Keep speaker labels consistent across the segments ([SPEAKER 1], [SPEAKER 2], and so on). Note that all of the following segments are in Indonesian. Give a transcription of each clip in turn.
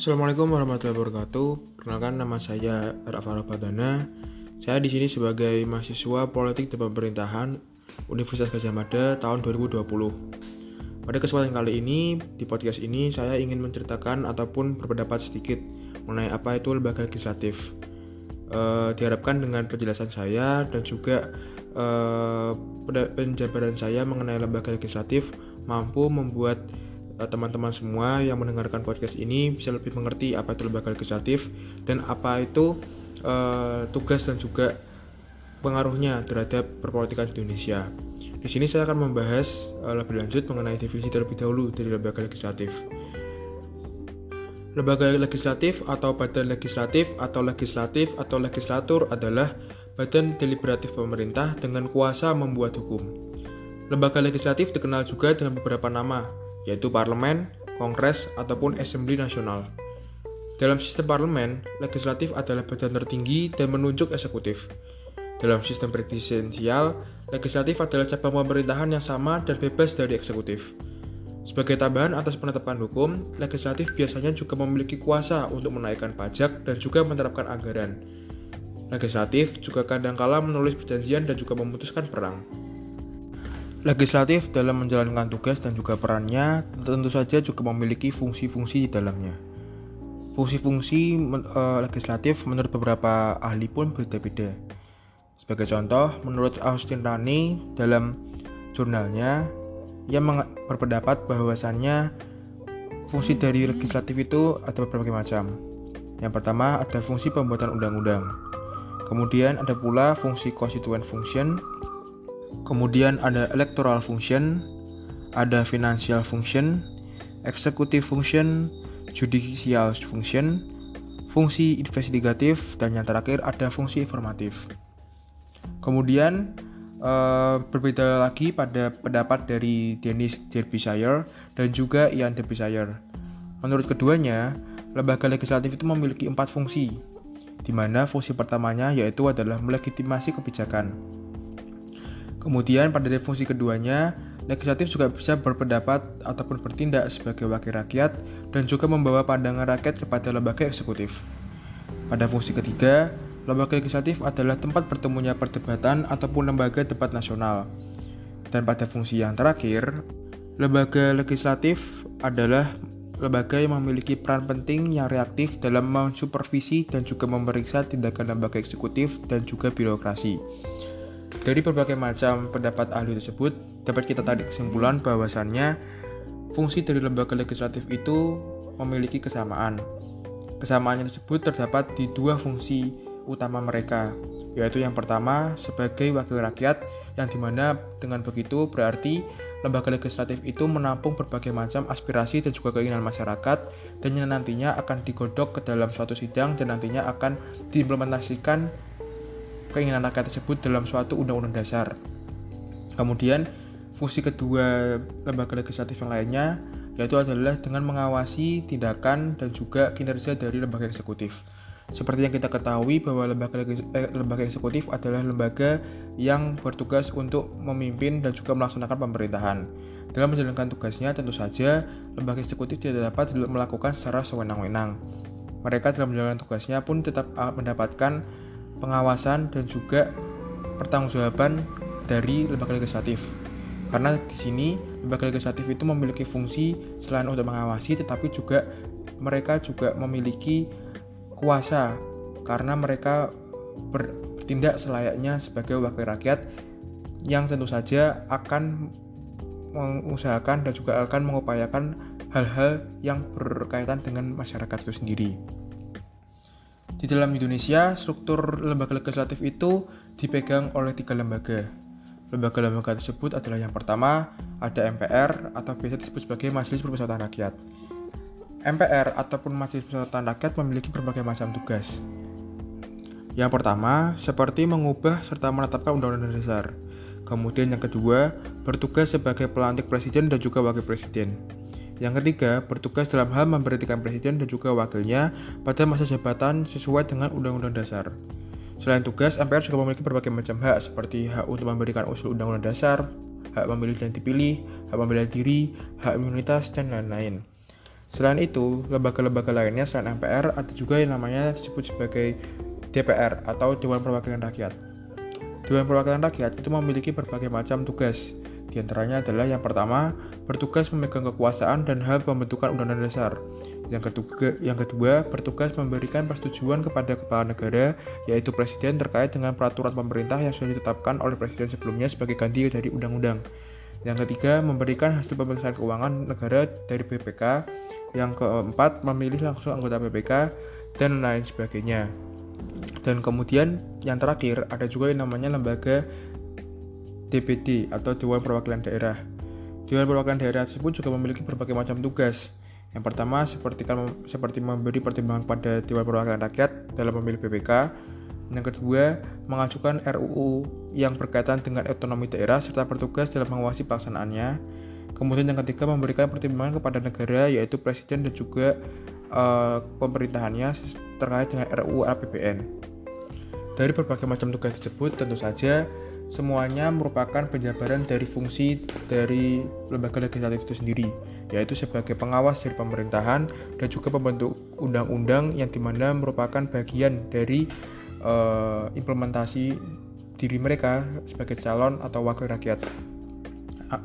[SPEAKER 1] Assalamualaikum warahmatullahi wabarakatuh. Perkenalkan nama saya Rafa Badana. Saya di sini sebagai mahasiswa politik dan pemerintahan Universitas Gajah Mada tahun 2020. Pada kesempatan kali ini, di podcast ini saya ingin menceritakan ataupun berpendapat sedikit mengenai apa itu lembaga legislatif. E, diharapkan dengan penjelasan saya dan juga e, penjabaran saya mengenai lembaga legislatif mampu membuat teman-teman semua yang mendengarkan podcast ini bisa lebih mengerti apa itu lembaga legislatif dan apa itu uh, tugas dan juga pengaruhnya terhadap perpolitikan di Indonesia. Di sini saya akan membahas uh, lebih lanjut mengenai definisi terlebih dahulu dari lembaga legislatif. Lembaga legislatif atau badan legislatif atau legislatif atau legislatur adalah badan deliberatif pemerintah dengan kuasa membuat hukum. Lembaga legislatif dikenal juga dengan beberapa nama, yaitu parlemen, kongres, ataupun assembly nasional. Dalam sistem parlemen, legislatif adalah badan tertinggi dan menunjuk eksekutif. Dalam sistem presidensial, legislatif adalah cabang pemerintahan yang sama dan bebas dari eksekutif. Sebagai tambahan atas penetapan hukum, legislatif biasanya juga memiliki kuasa untuk menaikkan pajak dan juga menerapkan anggaran. Legislatif juga kadangkala menulis perjanjian dan juga memutuskan perang. Legislatif dalam menjalankan tugas dan juga perannya tentu saja juga memiliki fungsi-fungsi di dalamnya. Fungsi-fungsi uh, legislatif menurut beberapa ahli pun berbeda-beda. Sebagai contoh, menurut Austin Rani dalam jurnalnya, ia berpendapat bahwasannya fungsi dari legislatif itu ada berbagai macam. Yang pertama ada fungsi pembuatan undang-undang. Kemudian ada pula fungsi constituent function Kemudian ada electoral function, ada financial function, executive function, judicial function, fungsi investigatif, dan yang terakhir ada fungsi informatif. Kemudian uh, berbeda lagi pada pendapat dari Dennis Derbyshire dan juga Ian Derbyshire. Menurut keduanya, lembaga legislatif itu memiliki empat fungsi, di mana fungsi pertamanya yaitu adalah melegitimasi kebijakan. Kemudian pada fungsi keduanya, legislatif juga bisa berpendapat ataupun bertindak sebagai wakil rakyat dan juga membawa pandangan rakyat kepada lembaga eksekutif. Pada fungsi ketiga, lembaga legislatif adalah tempat bertemunya perdebatan ataupun lembaga debat nasional. Dan pada fungsi yang terakhir, lembaga legislatif adalah lembaga yang memiliki peran penting yang reaktif dalam mensupervisi dan juga memeriksa tindakan lembaga eksekutif dan juga birokrasi. Dari berbagai macam pendapat ahli tersebut, dapat kita tarik kesimpulan bahwasannya fungsi dari lembaga legislatif itu memiliki kesamaan. Kesamaan tersebut terdapat di dua fungsi utama mereka, yaitu yang pertama sebagai wakil rakyat, yang di mana dengan begitu berarti lembaga legislatif itu menampung berbagai macam aspirasi dan juga keinginan masyarakat dan yang nantinya akan digodok ke dalam suatu sidang dan nantinya akan diimplementasikan keinginan rakyat tersebut dalam suatu undang-undang dasar. Kemudian, fungsi kedua lembaga legislatif yang lainnya yaitu adalah dengan mengawasi tindakan dan juga kinerja dari lembaga eksekutif. Seperti yang kita ketahui bahwa lembaga, eh, lembaga eksekutif adalah lembaga yang bertugas untuk memimpin dan juga melaksanakan pemerintahan. Dalam menjalankan tugasnya, tentu saja lembaga eksekutif tidak dapat melakukan secara sewenang-wenang. Mereka dalam menjalankan tugasnya pun tetap ah, mendapatkan pengawasan dan juga pertanggungjawaban dari lembaga legislatif. Karena di sini lembaga legislatif itu memiliki fungsi selain untuk mengawasi tetapi juga mereka juga memiliki kuasa karena mereka bertindak selayaknya sebagai wakil rakyat yang tentu saja akan mengusahakan dan juga akan mengupayakan hal-hal yang berkaitan dengan masyarakat itu sendiri. Di dalam Indonesia, struktur lembaga legislatif itu dipegang oleh tiga lembaga. Lembaga-lembaga tersebut adalah yang pertama, ada MPR atau biasa disebut sebagai Majelis Permusyawaratan Rakyat. MPR ataupun Majelis Permusyawaratan Rakyat memiliki berbagai macam tugas. Yang pertama, seperti mengubah serta menetapkan undang-undang dasar. Kemudian yang kedua, bertugas sebagai pelantik presiden dan juga wakil presiden. Yang ketiga, bertugas dalam hal memberhentikan presiden dan juga wakilnya pada masa jabatan sesuai dengan Undang-Undang Dasar. Selain tugas, MPR juga memiliki berbagai macam hak seperti hak untuk memberikan usul Undang-Undang Dasar, hak memilih dan dipilih, hak pembelaan diri, hak imunitas, dan lain-lain. Selain itu, lembaga-lembaga lainnya selain MPR ada juga yang namanya disebut sebagai DPR atau Dewan Perwakilan Rakyat. Dewan Perwakilan Rakyat itu memiliki berbagai macam tugas. Di antaranya adalah yang pertama, bertugas memegang kekuasaan dan hal pembentukan undang-undang dasar. Yang kedua, yang kedua, bertugas memberikan persetujuan kepada kepala negara, yaitu presiden terkait dengan peraturan pemerintah yang sudah ditetapkan oleh presiden sebelumnya sebagai ganti dari undang-undang. Yang ketiga, memberikan hasil pemeriksaan keuangan negara dari BPK. Yang keempat, memilih langsung anggota BPK dan lain sebagainya. Dan kemudian yang terakhir ada juga yang namanya lembaga DPD atau Dewan Perwakilan Daerah. Dewan Perwakilan Daerah tersebut juga memiliki berbagai macam tugas. Yang pertama seperti seperti memberi pertimbangan pada Dewan Perwakilan Rakyat dalam memilih BPK. Yang kedua, mengajukan RUU yang berkaitan dengan otonomi daerah serta bertugas dalam mengawasi pelaksanaannya. Kemudian yang ketiga, memberikan pertimbangan kepada negara yaitu presiden dan juga uh, pemerintahannya terkait dengan RUU APBN. Dari berbagai macam tugas tersebut, tentu saja semuanya merupakan penjabaran dari fungsi dari lembaga legislatif itu sendiri, yaitu sebagai pengawas dari pemerintahan dan juga pembentuk undang-undang yang di mana merupakan bagian dari uh, implementasi diri mereka sebagai calon atau wakil rakyat.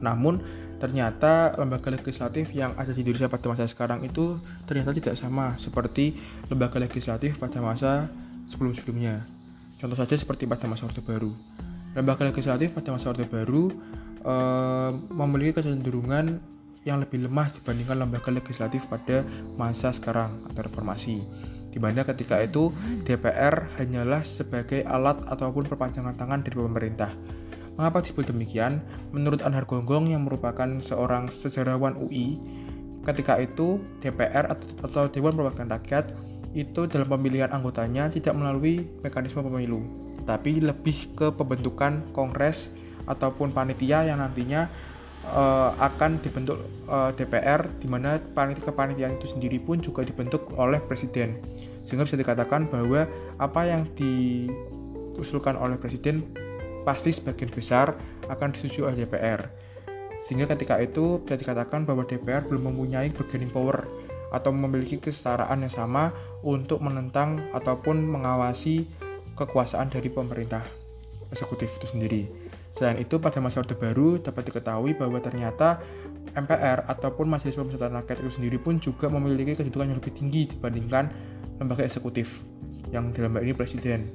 [SPEAKER 1] Namun ternyata lembaga legislatif yang ada di Indonesia pada masa sekarang itu ternyata tidak sama seperti lembaga legislatif pada masa sebelum-sebelumnya. Contoh saja seperti pada masa Orde Baru. Lembaga legislatif pada masa Orde Baru e, memiliki kecenderungan yang lebih lemah dibandingkan lembaga legislatif pada masa sekarang atau reformasi. Di ketika itu DPR hanyalah sebagai alat ataupun perpanjangan tangan dari pemerintah Mengapa disebut demikian? Menurut Anhar Gonggong yang merupakan seorang sejarawan UI, ketika itu DPR atau Dewan Perwakilan Rakyat itu dalam pemilihan anggotanya tidak melalui mekanisme pemilu, tapi lebih ke pembentukan kongres ataupun panitia yang nantinya uh, akan dibentuk uh, eh, DPR di mana panitia kepanitiaan itu sendiri pun juga dibentuk oleh presiden. Sehingga bisa dikatakan bahwa apa yang diusulkan oleh presiden pasti sebagian besar akan disetujui oleh DPR. Sehingga ketika itu bisa dikatakan bahwa DPR belum mempunyai bargaining power atau memiliki kesetaraan yang sama untuk menentang ataupun mengawasi kekuasaan dari pemerintah eksekutif itu sendiri. Selain itu, pada masa Orde Baru dapat diketahui bahwa ternyata MPR ataupun Majelis Pemusatan Rakyat itu sendiri pun juga memiliki kedudukan yang lebih tinggi dibandingkan lembaga eksekutif yang dalam hal ini presiden.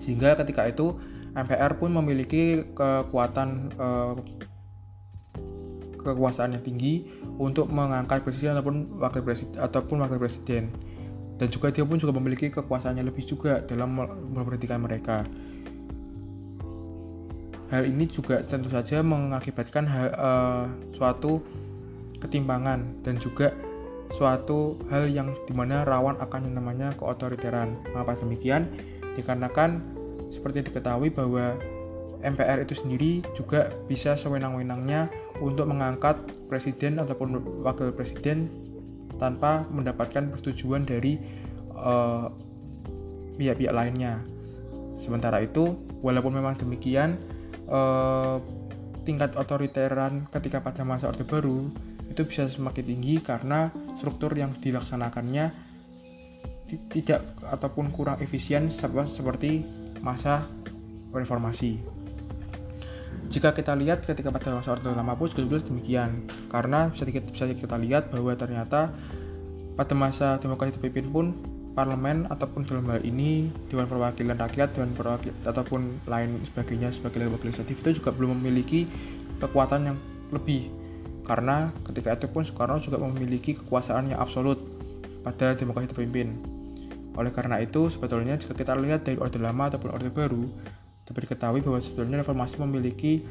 [SPEAKER 1] Sehingga ketika itu MPR pun memiliki kekuatan uh, kekuasaan yang tinggi untuk mengangkat presiden ataupun wakil presiden ataupun wakil presiden dan juga dia pun juga memiliki kekuasaannya lebih juga dalam memberhentikan mereka. Hal ini juga tentu saja mengakibatkan hal, uh, suatu ketimpangan dan juga suatu hal yang di mana rawan akan yang namanya keotoriteran. Mengapa demikian? Dikarenakan seperti diketahui bahwa MPR itu sendiri juga bisa sewenang-wenangnya untuk mengangkat presiden ataupun wakil presiden tanpa mendapatkan persetujuan dari pihak pihak-pihak lainnya. Sementara itu, walaupun memang demikian, uh, tingkat otoriteran ketika pada masa Orde Baru itu bisa semakin tinggi karena struktur yang dilaksanakannya tidak ataupun kurang efisien seperti masa reformasi. Jika kita lihat ketika pada masa Orde Lama pun juga demikian, karena bisa kita, bisa kita lihat bahwa ternyata pada masa demokrasi terpimpin pun parlemen ataupun dalam hal ini Dewan Perwakilan Rakyat Dewan Perwakilan ataupun lain sebagainya sebagai legislatif itu juga belum memiliki kekuatan yang lebih. Karena ketika itu pun Soekarno juga memiliki kekuasaan yang absolut pada demokrasi terpimpin. Oleh karena itu, sebetulnya jika kita lihat dari Orde Lama ataupun Orde Baru, dapat diketahui bahwa sebetulnya reformasi memiliki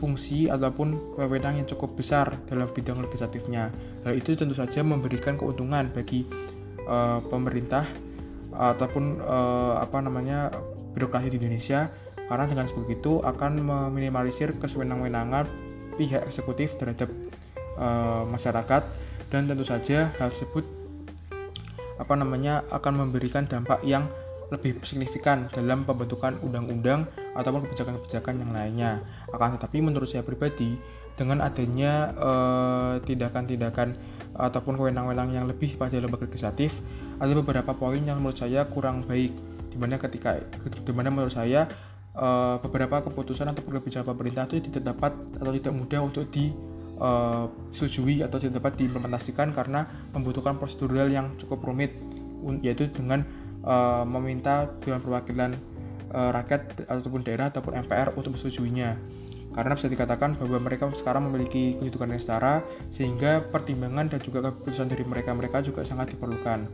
[SPEAKER 1] fungsi ataupun wewenang yang cukup besar dalam bidang legislatifnya. Hal itu tentu saja memberikan keuntungan bagi uh, pemerintah ataupun uh, apa namanya birokrasi di Indonesia karena dengan begitu akan meminimalisir kesewenang-wenangan pihak eksekutif terhadap uh, masyarakat dan tentu saja hal tersebut apa namanya akan memberikan dampak yang lebih signifikan dalam pembentukan undang-undang ataupun kebijakan-kebijakan yang lainnya. Akan tetapi menurut saya pribadi dengan adanya eh, tindakan-tindakan uh, ataupun wewenang-wewenang yang lebih pada lembaga legislatif ada beberapa poin yang menurut saya kurang baik di mana ketika di mana menurut saya uh, beberapa keputusan ataupun kebijakan pemerintah itu tidak dapat atau tidak mudah untuk di uh, setujui atau tidak dapat diimplementasikan karena membutuhkan prosedural yang cukup rumit yaitu dengan uh, meminta Dewan Perwakilan uh, Rakyat ataupun daerah ataupun MPR untuk menyetujuinya karena bisa dikatakan bahwa mereka sekarang memiliki kedudukan yang setara sehingga pertimbangan dan juga keputusan dari mereka-mereka juga sangat diperlukan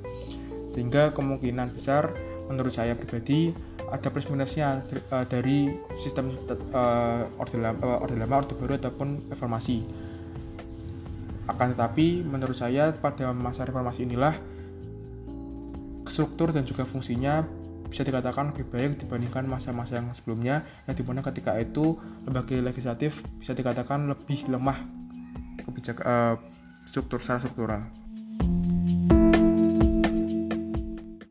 [SPEAKER 1] sehingga kemungkinan besar menurut saya pribadi ada plus minusnya uh, dari sistem uh, lama, orde lama, orde baru ataupun reformasi. Akan tetapi menurut saya pada masa reformasi inilah struktur dan juga fungsinya bisa dikatakan lebih baik dibandingkan masa-masa yang sebelumnya yang di mana ketika itu lembaga legislatif bisa dikatakan lebih lemah kebijakan uh, struktur secara struktural.